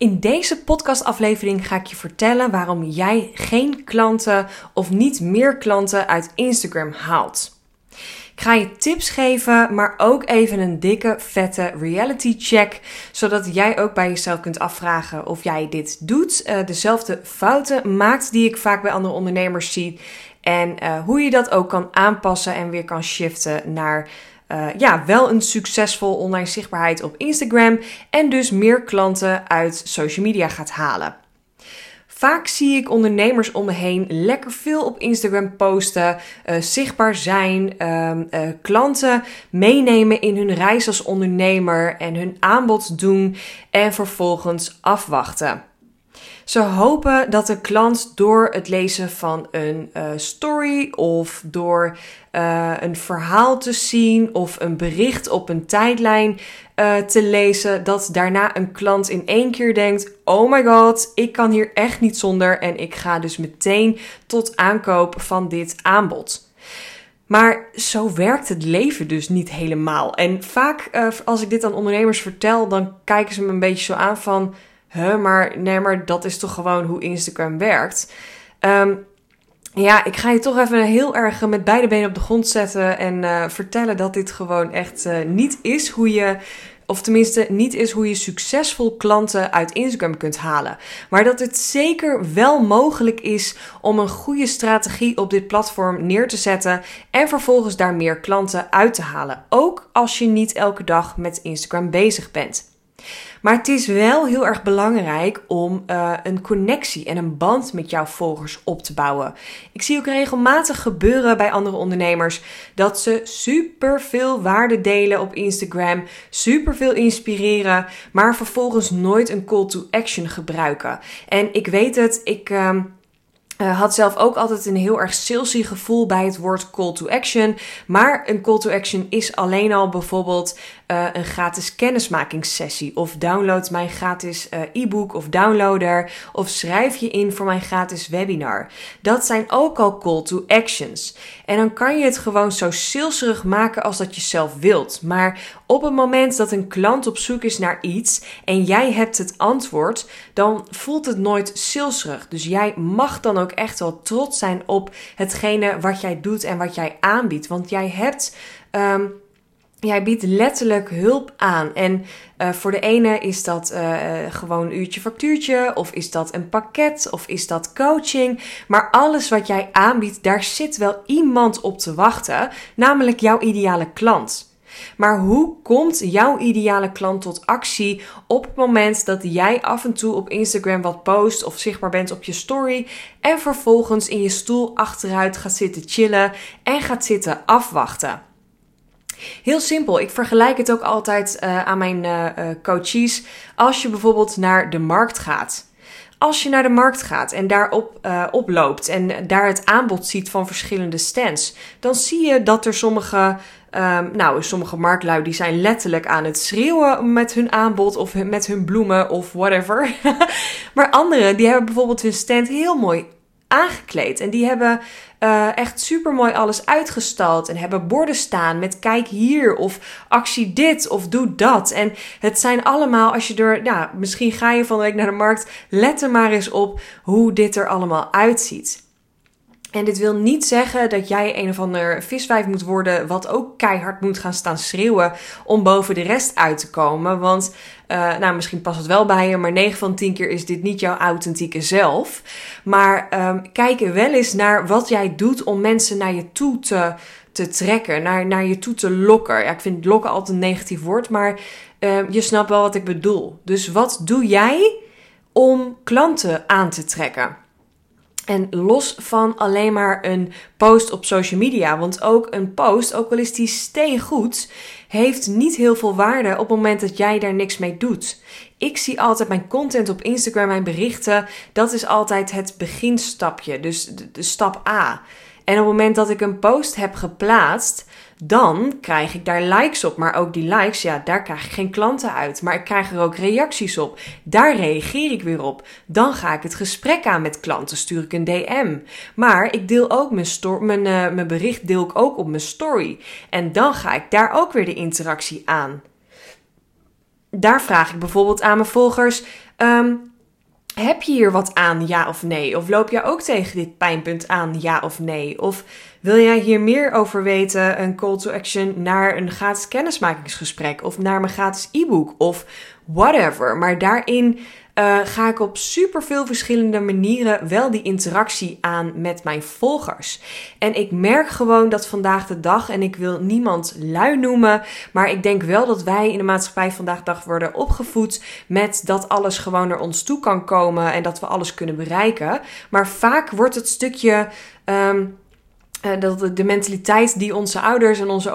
In deze podcastaflevering ga ik je vertellen waarom jij geen klanten of niet meer klanten uit Instagram haalt. Ik ga je tips geven, maar ook even een dikke, vette reality check. Zodat jij ook bij jezelf kunt afvragen of jij dit doet. Uh, dezelfde fouten maakt die ik vaak bij andere ondernemers zie. En uh, hoe je dat ook kan aanpassen en weer kan shiften naar uh, ja, wel een succesvol online zichtbaarheid op Instagram en dus meer klanten uit social media gaat halen. Vaak zie ik ondernemers om me heen lekker veel op Instagram posten, uh, zichtbaar zijn, uh, uh, klanten meenemen in hun reis als ondernemer en hun aanbod doen en vervolgens afwachten. Ze hopen dat de klant door het lezen van een uh, story of door uh, een verhaal te zien of een bericht op een tijdlijn uh, te lezen, dat daarna een klant in één keer denkt: Oh my god, ik kan hier echt niet zonder en ik ga dus meteen tot aankoop van dit aanbod. Maar zo werkt het leven dus niet helemaal. En vaak als ik dit aan ondernemers vertel, dan kijken ze me een beetje zo aan van huh, maar nee, maar dat is toch gewoon hoe Instagram werkt. Um, ja, ik ga je toch even heel erg met beide benen op de grond zetten en uh, vertellen dat dit gewoon echt uh, niet is hoe je of tenminste niet is hoe je succesvol klanten uit Instagram kunt halen. Maar dat het zeker wel mogelijk is om een goede strategie op dit platform neer te zetten en vervolgens daar meer klanten uit te halen. Ook als je niet elke dag met Instagram bezig bent. Maar het is wel heel erg belangrijk om uh, een connectie en een band met jouw volgers op te bouwen. Ik zie ook regelmatig gebeuren bij andere ondernemers dat ze super veel waarde delen op Instagram, super veel inspireren, maar vervolgens nooit een call to action gebruiken. En ik weet het, ik. Uh, uh, had zelf ook altijd een heel erg salesy gevoel bij het woord call to action. Maar een call to action is alleen al bijvoorbeeld uh, een gratis kennismakingssessie. Of download mijn gratis uh, e-book of downloader. Of schrijf je in voor mijn gratis webinar. Dat zijn ook al call to actions. En dan kan je het gewoon zo saleserig maken als dat je zelf wilt. Maar op het moment dat een klant op zoek is naar iets en jij hebt het antwoord, dan voelt het nooit saleserig. Dus jij mag dan ook echt wel trots zijn op hetgene wat jij doet en wat jij aanbiedt. Want jij hebt. Um, Jij biedt letterlijk hulp aan. En uh, voor de ene is dat uh, gewoon een uurtje factuurtje, of is dat een pakket, of is dat coaching. Maar alles wat jij aanbiedt, daar zit wel iemand op te wachten, namelijk jouw ideale klant. Maar hoe komt jouw ideale klant tot actie op het moment dat jij af en toe op Instagram wat post of zichtbaar bent op je story en vervolgens in je stoel achteruit gaat zitten chillen en gaat zitten afwachten? Heel simpel. Ik vergelijk het ook altijd uh, aan mijn uh, coaches. Als je bijvoorbeeld naar de markt gaat. Als je naar de markt gaat en daarop uh, oploopt en daar het aanbod ziet van verschillende stands, dan zie je dat er sommige, um, nou, sommige marktlui die zijn letterlijk aan het schreeuwen met hun aanbod of met hun bloemen of whatever. maar anderen die hebben bijvoorbeeld hun stand heel mooi aangekleed. En die hebben uh, echt super mooi alles uitgestald. En hebben borden staan met kijk hier of actie dit of doe dat. En het zijn allemaal, als je er, ja, misschien ga je van de week naar de markt. Let er maar eens op hoe dit er allemaal uitziet. En dit wil niet zeggen dat jij een of ander viswijf moet worden, wat ook keihard moet gaan staan schreeuwen om boven de rest uit te komen. Want, uh, nou, misschien past het wel bij je, maar 9 van 10 keer is dit niet jouw authentieke zelf. Maar um, kijk wel eens naar wat jij doet om mensen naar je toe te, te trekken, naar, naar je toe te lokken. Ja, ik vind lokken altijd een negatief woord, maar uh, je snapt wel wat ik bedoel. Dus wat doe jij om klanten aan te trekken? En los van alleen maar een post op social media. Want ook een post, ook al is die steen goed, heeft niet heel veel waarde op het moment dat jij daar niks mee doet. Ik zie altijd mijn content op Instagram, mijn berichten. Dat is altijd het beginstapje. Dus de, de stap A. En op het moment dat ik een post heb geplaatst, dan krijg ik daar likes op. Maar ook die likes, ja, daar krijg ik geen klanten uit. Maar ik krijg er ook reacties op. Daar reageer ik weer op. Dan ga ik het gesprek aan met klanten, stuur ik een DM. Maar ik deel ook mijn, mijn, uh, mijn bericht deel ik ook op mijn story. En dan ga ik daar ook weer de interactie aan. daar vraag ik bijvoorbeeld aan mijn volgers: ehm, heb je hier wat aan, ja of nee? Of loop jij ook tegen dit pijnpunt aan, ja of nee? Of wil jij hier meer over weten? Een call to action naar een gratis kennismakingsgesprek of naar mijn gratis e-book of whatever. Maar daarin uh, ga ik op super veel verschillende manieren wel die interactie aan met mijn volgers. En ik merk gewoon dat vandaag de dag, en ik wil niemand lui noemen, maar ik denk wel dat wij in de maatschappij vandaag de dag worden opgevoed met dat alles gewoon naar ons toe kan komen en dat we alles kunnen bereiken. Maar vaak wordt het stukje. Um, uh, dat de mentaliteit die onze ouders en onze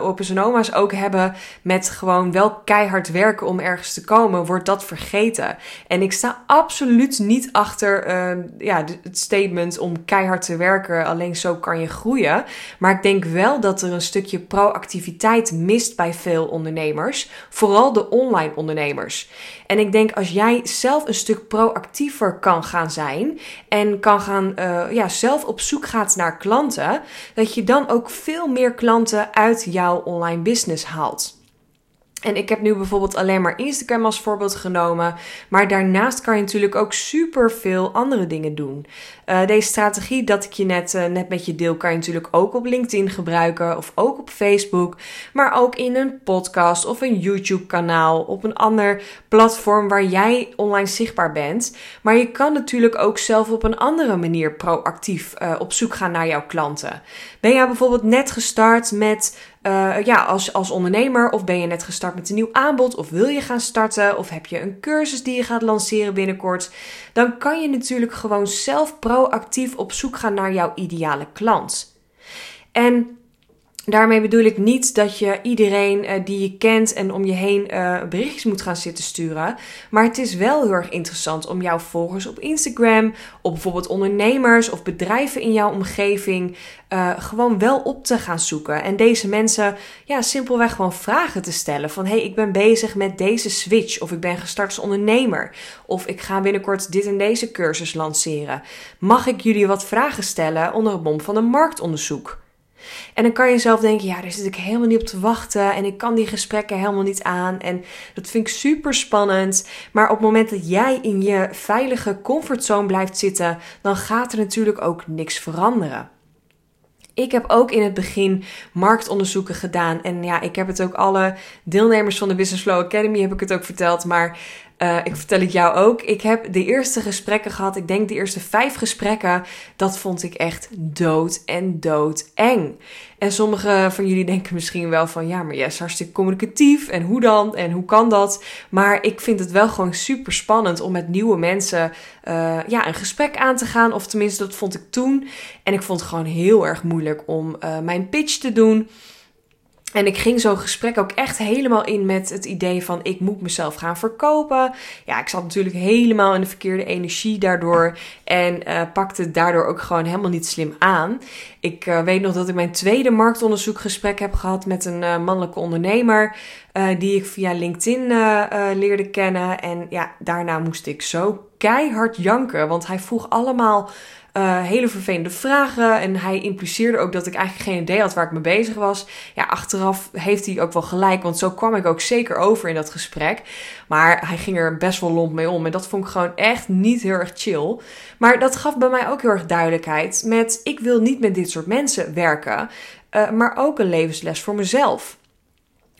opa's en oma's ook hebben met gewoon wel keihard werken om ergens te komen, wordt dat vergeten. En ik sta absoluut niet achter uh, ja, het statement om keihard te werken, alleen zo kan je groeien. Maar ik denk wel dat er een stukje proactiviteit mist bij veel ondernemers, vooral de online ondernemers. En ik denk als jij zelf een stuk proactiever kan gaan zijn en kan gaan, ja, zelf op zoek gaat naar klanten, dat je dan ook veel meer klanten uit jouw online business haalt. En ik heb nu bijvoorbeeld alleen maar Instagram als voorbeeld genomen. Maar daarnaast kan je natuurlijk ook super veel andere dingen doen. Uh, deze strategie dat ik je net, uh, net met je deel, kan je natuurlijk ook op LinkedIn gebruiken. Of ook op Facebook. Maar ook in een podcast of een YouTube kanaal. Op een ander platform waar jij online zichtbaar bent. Maar je kan natuurlijk ook zelf op een andere manier proactief uh, op zoek gaan naar jouw klanten. Ben jij bijvoorbeeld net gestart met uh, ja, als, als ondernemer of ben je net gestart met een nieuw aanbod of wil je gaan starten of heb je een cursus die je gaat lanceren binnenkort, dan kan je natuurlijk gewoon zelf proactief op zoek gaan naar jouw ideale klant. En Daarmee bedoel ik niet dat je iedereen uh, die je kent en om je heen uh, berichtjes moet gaan zitten sturen. Maar het is wel heel erg interessant om jouw volgers op Instagram, op bijvoorbeeld ondernemers of bedrijven in jouw omgeving, uh, gewoon wel op te gaan zoeken. En deze mensen, ja, simpelweg gewoon vragen te stellen. Van hey, ik ben bezig met deze switch. Of ik ben gestart als ondernemer. Of ik ga binnenkort dit en deze cursus lanceren. Mag ik jullie wat vragen stellen onder het mom van een marktonderzoek? En dan kan je zelf denken, ja, daar zit ik helemaal niet op te wachten en ik kan die gesprekken helemaal niet aan. En dat vind ik super spannend. Maar op het moment dat jij in je veilige comfortzone blijft zitten, dan gaat er natuurlijk ook niks veranderen. Ik heb ook in het begin marktonderzoeken gedaan. En ja, ik heb het ook alle deelnemers van de Business Flow Academy heb ik het ook verteld. Maar uh, ik vertel het jou ook. Ik heb de eerste gesprekken gehad. Ik denk de eerste vijf gesprekken. Dat vond ik echt dood en dood eng. En sommige van jullie denken misschien wel van ja, maar jij is hartstikke communicatief. En hoe dan? En hoe kan dat? Maar ik vind het wel gewoon super spannend om met nieuwe mensen uh, ja, een gesprek aan te gaan. Of tenminste, dat vond ik toen. En ik vond het gewoon heel erg moeilijk om uh, mijn pitch te doen. En ik ging zo'n gesprek ook echt helemaal in met het idee van ik moet mezelf gaan verkopen. Ja, ik zat natuurlijk helemaal in de verkeerde energie daardoor. En uh, pakte daardoor ook gewoon helemaal niet slim aan. Ik uh, weet nog dat ik mijn tweede marktonderzoekgesprek heb gehad met een uh, mannelijke ondernemer. die ik via LinkedIn leerde kennen. En ja, daarna moest ik zo keihard janken. Want hij vroeg allemaal uh, hele vervelende vragen. En hij impliceerde ook dat ik eigenlijk geen idee had waar ik mee bezig was. Ja, achteraf heeft hij ook wel gelijk, want zo kwam ik ook zeker over in dat gesprek. Maar hij ging er best wel lomp mee om. En dat vond ik gewoon echt niet heel erg chill. Maar dat gaf bij mij ook heel erg duidelijkheid met ik wil niet met dit soort mensen werken. Uh, maar ook een levensles voor mezelf.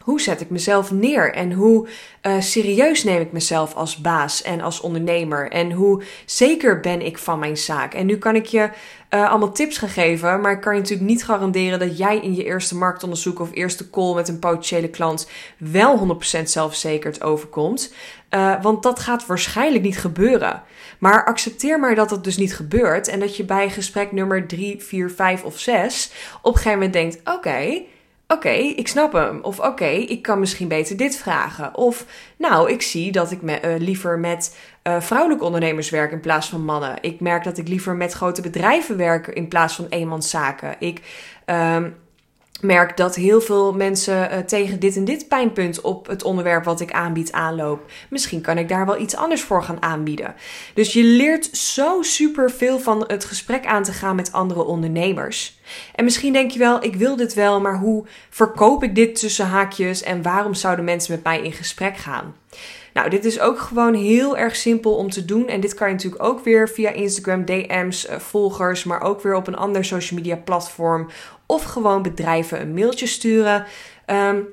Hoe zet ik mezelf neer en hoe uh, serieus neem ik mezelf als baas en als ondernemer? En hoe zeker ben ik van mijn zaak? En nu kan ik je uh, allemaal tips gaan geven, maar ik kan je natuurlijk niet garanderen dat jij in je eerste marktonderzoek of eerste call met een potentiële klant wel 100% zelfverzekerd overkomt. Uh, want dat gaat waarschijnlijk niet gebeuren. Maar accepteer maar dat het dus niet gebeurt en dat je bij gesprek nummer 3, 4, 5 of 6 op een gegeven moment denkt: oké. Oké, ik snap hem. Of oké, ik kan misschien beter dit vragen. Of nou, ik zie dat ik me, uh, liever met uh, vrouwelijke ondernemers werk in plaats van mannen. Ik merk dat ik liever met grote bedrijven werk in plaats van eenmanszaken. Ik. Uh, merk dat heel veel mensen uh, tegen dit en dit pijnpunt op het onderwerp wat ik aanbied aanloop. Misschien kan ik daar wel iets anders voor gaan aanbieden. Dus je leert zo super veel van het gesprek aan te gaan met andere ondernemers. En misschien denk je wel, ik wil dit wel, maar hoe verkoop ik dit tussen haakjes en waarom zouden mensen met mij in gesprek gaan? Nou, dit is ook gewoon heel erg simpel om te doen. En dit kan je natuurlijk ook weer via Instagram, DM's, eh, volgers, maar ook weer op een ander social media platform. Of gewoon bedrijven een mailtje sturen. Um,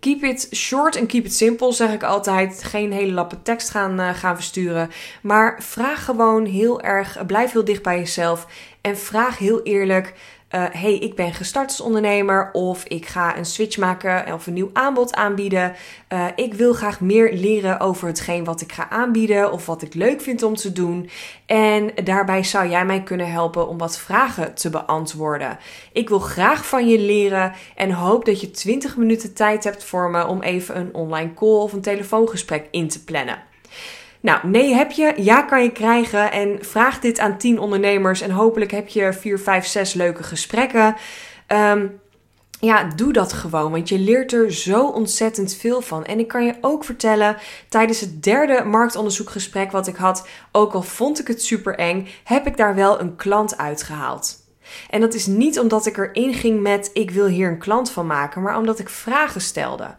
keep it short en keep it simple, zeg ik altijd. Geen hele lappen tekst gaan, uh, gaan versturen. Maar vraag gewoon heel erg, blijf heel dicht bij jezelf. En vraag heel eerlijk uh, hey, ik ben gestart als ondernemer of ik ga een switch maken of een nieuw aanbod aanbieden. Uh, ik wil graag meer leren over hetgeen wat ik ga aanbieden of wat ik leuk vind om te doen. En daarbij zou jij mij kunnen helpen om wat vragen te beantwoorden. Ik wil graag van je leren en hoop dat je 20 minuten tijd hebt voor me om even een online call of een telefoongesprek in te plannen. Nou, nee heb je, ja kan je krijgen. En vraag dit aan 10 ondernemers en hopelijk heb je 4, 5, 6 leuke gesprekken. Um, ja, doe dat gewoon, want je leert er zo ontzettend veel van. En ik kan je ook vertellen, tijdens het derde marktonderzoekgesprek wat ik had, ook al vond ik het super eng, heb ik daar wel een klant uitgehaald. En dat is niet omdat ik erin ging met ik wil hier een klant van maken, maar omdat ik vragen stelde.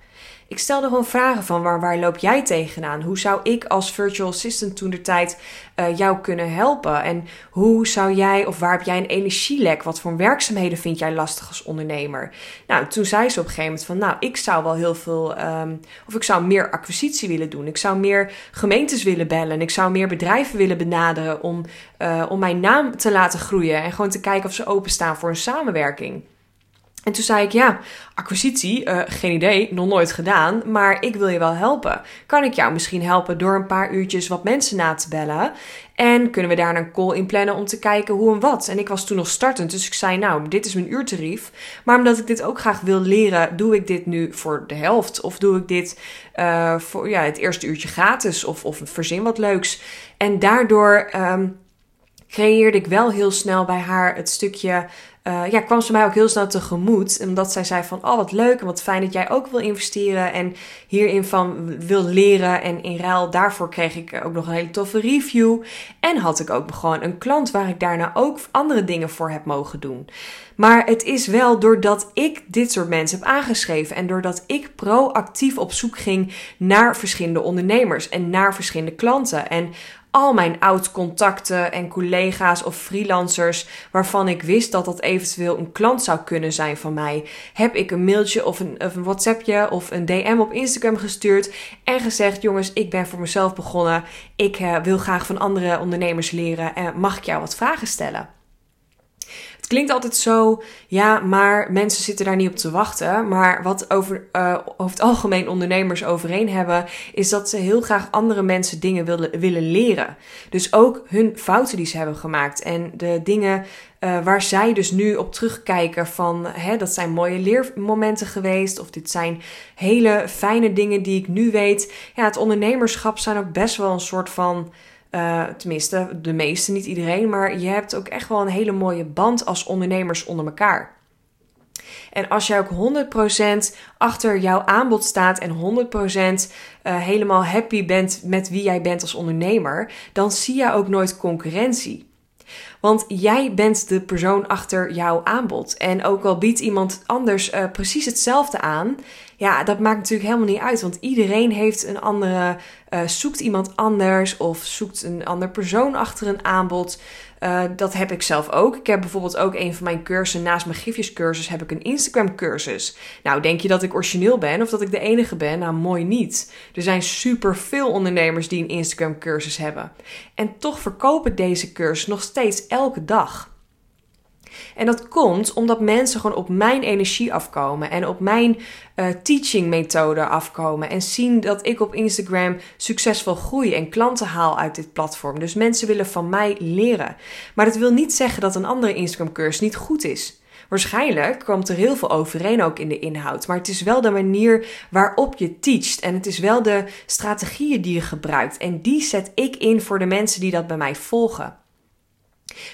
Ik stelde gewoon vragen van waar, waar loop jij tegenaan? Hoe zou ik als virtual assistant toen de tijd uh, jou kunnen helpen? En hoe zou jij of waar heb jij een energielek? Wat voor werkzaamheden vind jij lastig als ondernemer? Nou, toen zei ze op een gegeven moment van nou, ik zou wel heel veel, um, of ik zou meer acquisitie willen doen. Ik zou meer gemeentes willen bellen. Ik zou meer bedrijven willen benaderen om, uh, om mijn naam te laten groeien. En gewoon te kijken of ze openstaan voor een samenwerking. En toen zei ik, ja, acquisitie, uh, geen idee, nog nooit gedaan, maar ik wil je wel helpen. Kan ik jou misschien helpen door een paar uurtjes wat mensen na te bellen? En kunnen we daar een call in plannen om te kijken hoe en wat? En ik was toen nog startend, dus ik zei, nou, dit is mijn uurtarief. Maar omdat ik dit ook graag wil leren, doe ik dit nu voor de helft. Of doe ik dit uh, voor ja, het eerste uurtje gratis, of, of verzin wat leuks. En daardoor um, creëerde ik wel heel snel bij haar het stukje uh, ja, kwam ze mij ook heel snel tegemoet. Omdat zij zei van, oh wat leuk en wat fijn dat jij ook wil investeren en hierin van wil leren. En in ruil daarvoor kreeg ik ook nog een hele toffe review. En had ik ook gewoon een klant waar ik daarna ook andere dingen voor heb mogen doen. Maar het is wel doordat ik dit soort mensen heb aangeschreven en doordat ik proactief op zoek ging naar verschillende ondernemers en naar verschillende klanten. En al mijn oud-contacten en collega's of freelancers waarvan ik wist dat dat eventueel een klant zou kunnen zijn van mij, heb ik een mailtje of een, of een WhatsAppje of een DM op Instagram gestuurd en gezegd: Jongens, ik ben voor mezelf begonnen. Ik uh, wil graag van andere ondernemers leren en mag ik jou wat vragen stellen? Klinkt altijd zo, ja, maar mensen zitten daar niet op te wachten. Maar wat over, uh, over het algemeen ondernemers overeen hebben, is dat ze heel graag andere mensen dingen willen, willen leren. Dus ook hun fouten die ze hebben gemaakt en de dingen uh, waar zij dus nu op terugkijken van hè, dat zijn mooie leermomenten geweest of dit zijn hele fijne dingen die ik nu weet. Ja, het ondernemerschap zijn ook best wel een soort van uh, tenminste, de meeste, niet iedereen. Maar je hebt ook echt wel een hele mooie band als ondernemers onder elkaar. En als jij ook 100% achter jouw aanbod staat en 100% uh, eh, helemaal happy bent met wie jij bent als ondernemer, dan zie je ook nooit concurrentie. Want jij bent de persoon achter jouw aanbod. En ook al biedt iemand anders uh, precies hetzelfde aan, ja, dat maakt natuurlijk helemaal niet uit. Want iedereen heeft een andere, uh, zoekt iemand anders of zoekt een ander persoon achter een aanbod. Uh, dat heb ik zelf ook. Ik heb bijvoorbeeld ook een van mijn cursussen, naast mijn gifjescursus, heb ik een Instagram cursus. Nou, denk je dat ik origineel ben of dat ik de enige ben? Nou, mooi niet. Er zijn super veel ondernemers die een Instagram cursus hebben. En toch verkoop ik deze cursus nog steeds elke dag. En dat komt omdat mensen gewoon op mijn energie afkomen en op mijn uh, teaching methode afkomen. En zien dat ik op Instagram succesvol groei en klanten haal uit dit platform. Dus mensen willen van mij leren. Maar dat wil niet zeggen dat een andere Instagram cursus niet goed is. Waarschijnlijk komt er heel veel overeen ook in de inhoud. Maar het is wel de manier waarop je teacht. En het is wel de strategieën die je gebruikt. En die zet ik in voor de mensen die dat bij mij volgen.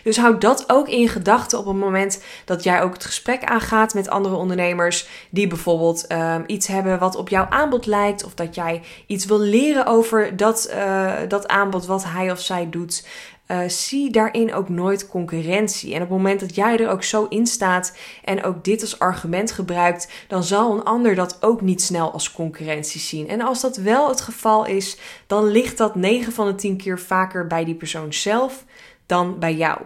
Dus houd dat ook in gedachten op het moment dat jij ook het gesprek aangaat met andere ondernemers die bijvoorbeeld um, iets hebben wat op jouw aanbod lijkt, of dat jij iets wil leren over dat, uh, dat aanbod wat hij of zij doet. Uh, zie daarin ook nooit concurrentie. En op het moment dat jij er ook zo in staat en ook dit als argument gebruikt, dan zal een ander dat ook niet snel als concurrentie zien. En als dat wel het geval is, dan ligt dat 9 van de 10 keer vaker bij die persoon zelf dan bij jou.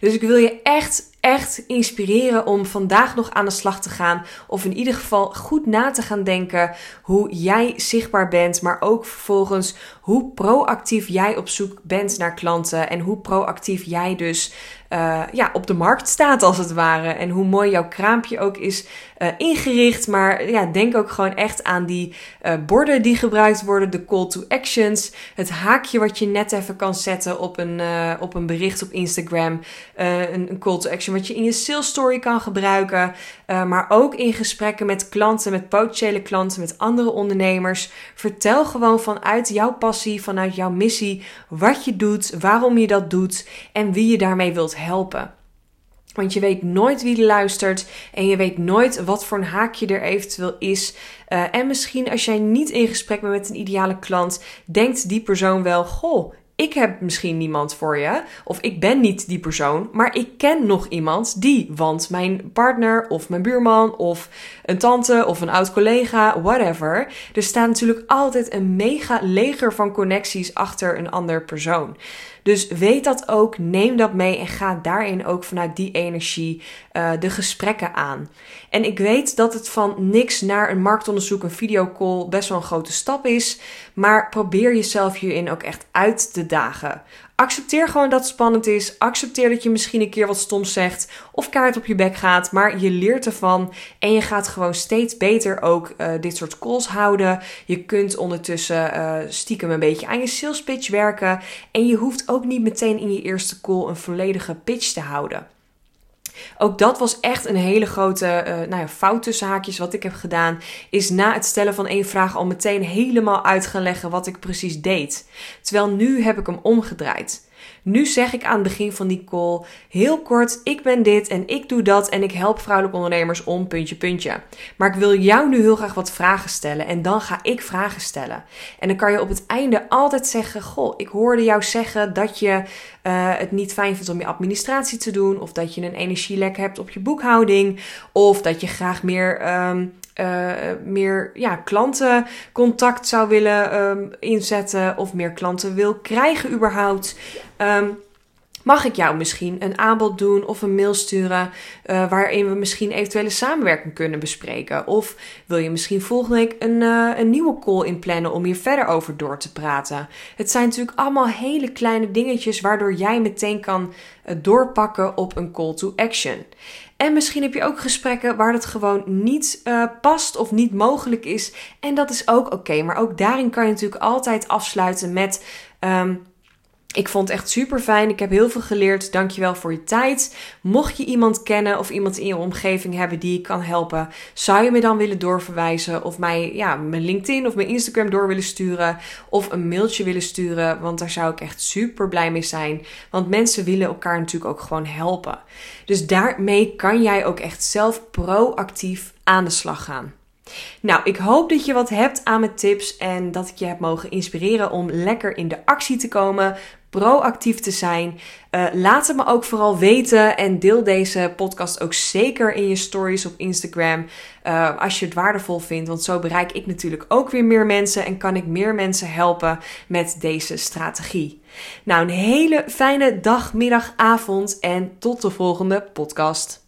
Dus ik wil je echt, echt inspireren om vandaag nog aan de slag te gaan. Of in ieder geval goed na te gaan denken hoe jij zichtbaar bent. Maar ook vervolgens hoe proactief jij op zoek bent naar klanten. En hoe proactief jij dus uh, ja, op de markt staat, als het ware. En hoe mooi jouw kraampje ook is uh, ingericht. Maar ja, denk ook gewoon echt aan die uh, borden die gebruikt worden, de call to actions. Het haakje wat je net even kan zetten op een, op een bericht op Instagram. Een, een, call to action wat je in je sales story kan gebruiken. maar ook in gesprekken met klanten, met potentiële klanten, met andere ondernemers. Vertel gewoon vanuit jouw vanuit jouw missie, wat je doet, waarom je dat doet en wie je daarmee wilt helpen. Want je weet nooit wie er luistert en je weet nooit wat voor een haakje er eventueel is. Uh, en misschien als jij niet in gesprek bent met een ideale klant, denkt die persoon wel: Goh, ik heb misschien niemand voor je, of ik ben niet die persoon, maar ik ken nog iemand die, want mijn partner of mijn buurman of een tante of een oud collega, whatever. Er staat natuurlijk altijd een mega leger van connecties achter een ander persoon. Dus weet dat ook, neem dat mee en ga daarin ook vanuit die energie uh, de gesprekken aan. En ik weet dat het van niks naar een marktonderzoek, een videocall best wel een grote stap is. Maar probeer jezelf hierin ook echt uit te dagen. Accepteer gewoon dat het spannend is. Accepteer dat je misschien een keer wat stoms zegt of kaart op je bek gaat, maar je leert ervan en je gaat gewoon steeds beter ook uh, dit soort calls houden. Je kunt ondertussen uh, stiekem een beetje aan je sales pitch werken en je hoeft ook niet meteen in je eerste call een volledige pitch te houden. Ook dat was echt een hele grote uh, nou ja, fout tussen haakjes. Wat ik heb gedaan, is na het stellen van één vraag al meteen helemaal uit gaan leggen wat ik precies deed. Terwijl nu heb ik hem omgedraaid. Nu zeg ik aan het begin van die call heel kort: ik ben dit en ik doe dat en ik help vrouwelijke ondernemers om puntje puntje. Maar ik wil jou nu heel graag wat vragen stellen en dan ga ik vragen stellen. En dan kan je op het einde altijd zeggen: Goh, ik hoorde jou zeggen dat je uh, het niet fijn vindt om je administratie te doen, of dat je een energielek hebt op je boekhouding, of dat je graag meer um, uh, meer ja, klantencontact zou willen um, inzetten of meer klanten wil krijgen überhaupt. Um, Mag ik jou misschien een aanbod doen of een mail sturen uh, waarin we misschien eventuele samenwerking kunnen bespreken? Of wil je misschien volgende week een, uh, een nieuwe call inplannen om hier verder over door te praten? Het zijn natuurlijk allemaal hele kleine dingetjes waardoor jij meteen kan doorpakken op een call to action. En misschien heb je ook gesprekken waar het gewoon niet uh, past of niet mogelijk is. En dat is ook oké. Maar ook daarin kan je natuurlijk altijd afsluiten met. Um, ik vond het echt super fijn. Ik heb heel veel geleerd. Dankjewel voor je tijd. Mocht je iemand kennen of iemand in je omgeving hebben die je kan helpen, zou je me dan willen doorverwijzen of mij ja, mijn LinkedIn of mijn Instagram door willen sturen of een mailtje willen sturen, want daar zou ik echt super blij mee zijn. Want mensen willen elkaar natuurlijk ook gewoon helpen. Dus daarmee kan jij ook echt zelf proactief aan de slag gaan. Nou, ik hoop dat je wat hebt aan mijn tips en dat ik je heb mogen inspireren om lekker in de actie te komen, proactief te zijn. Uh, laat het me ook vooral weten en deel deze podcast ook zeker in je stories op Instagram uh, als je het waardevol vindt. Want zo bereik ik natuurlijk ook weer meer mensen en kan ik meer mensen helpen met deze strategie. Nou, een hele fijne dag, middag, avond en tot de volgende podcast.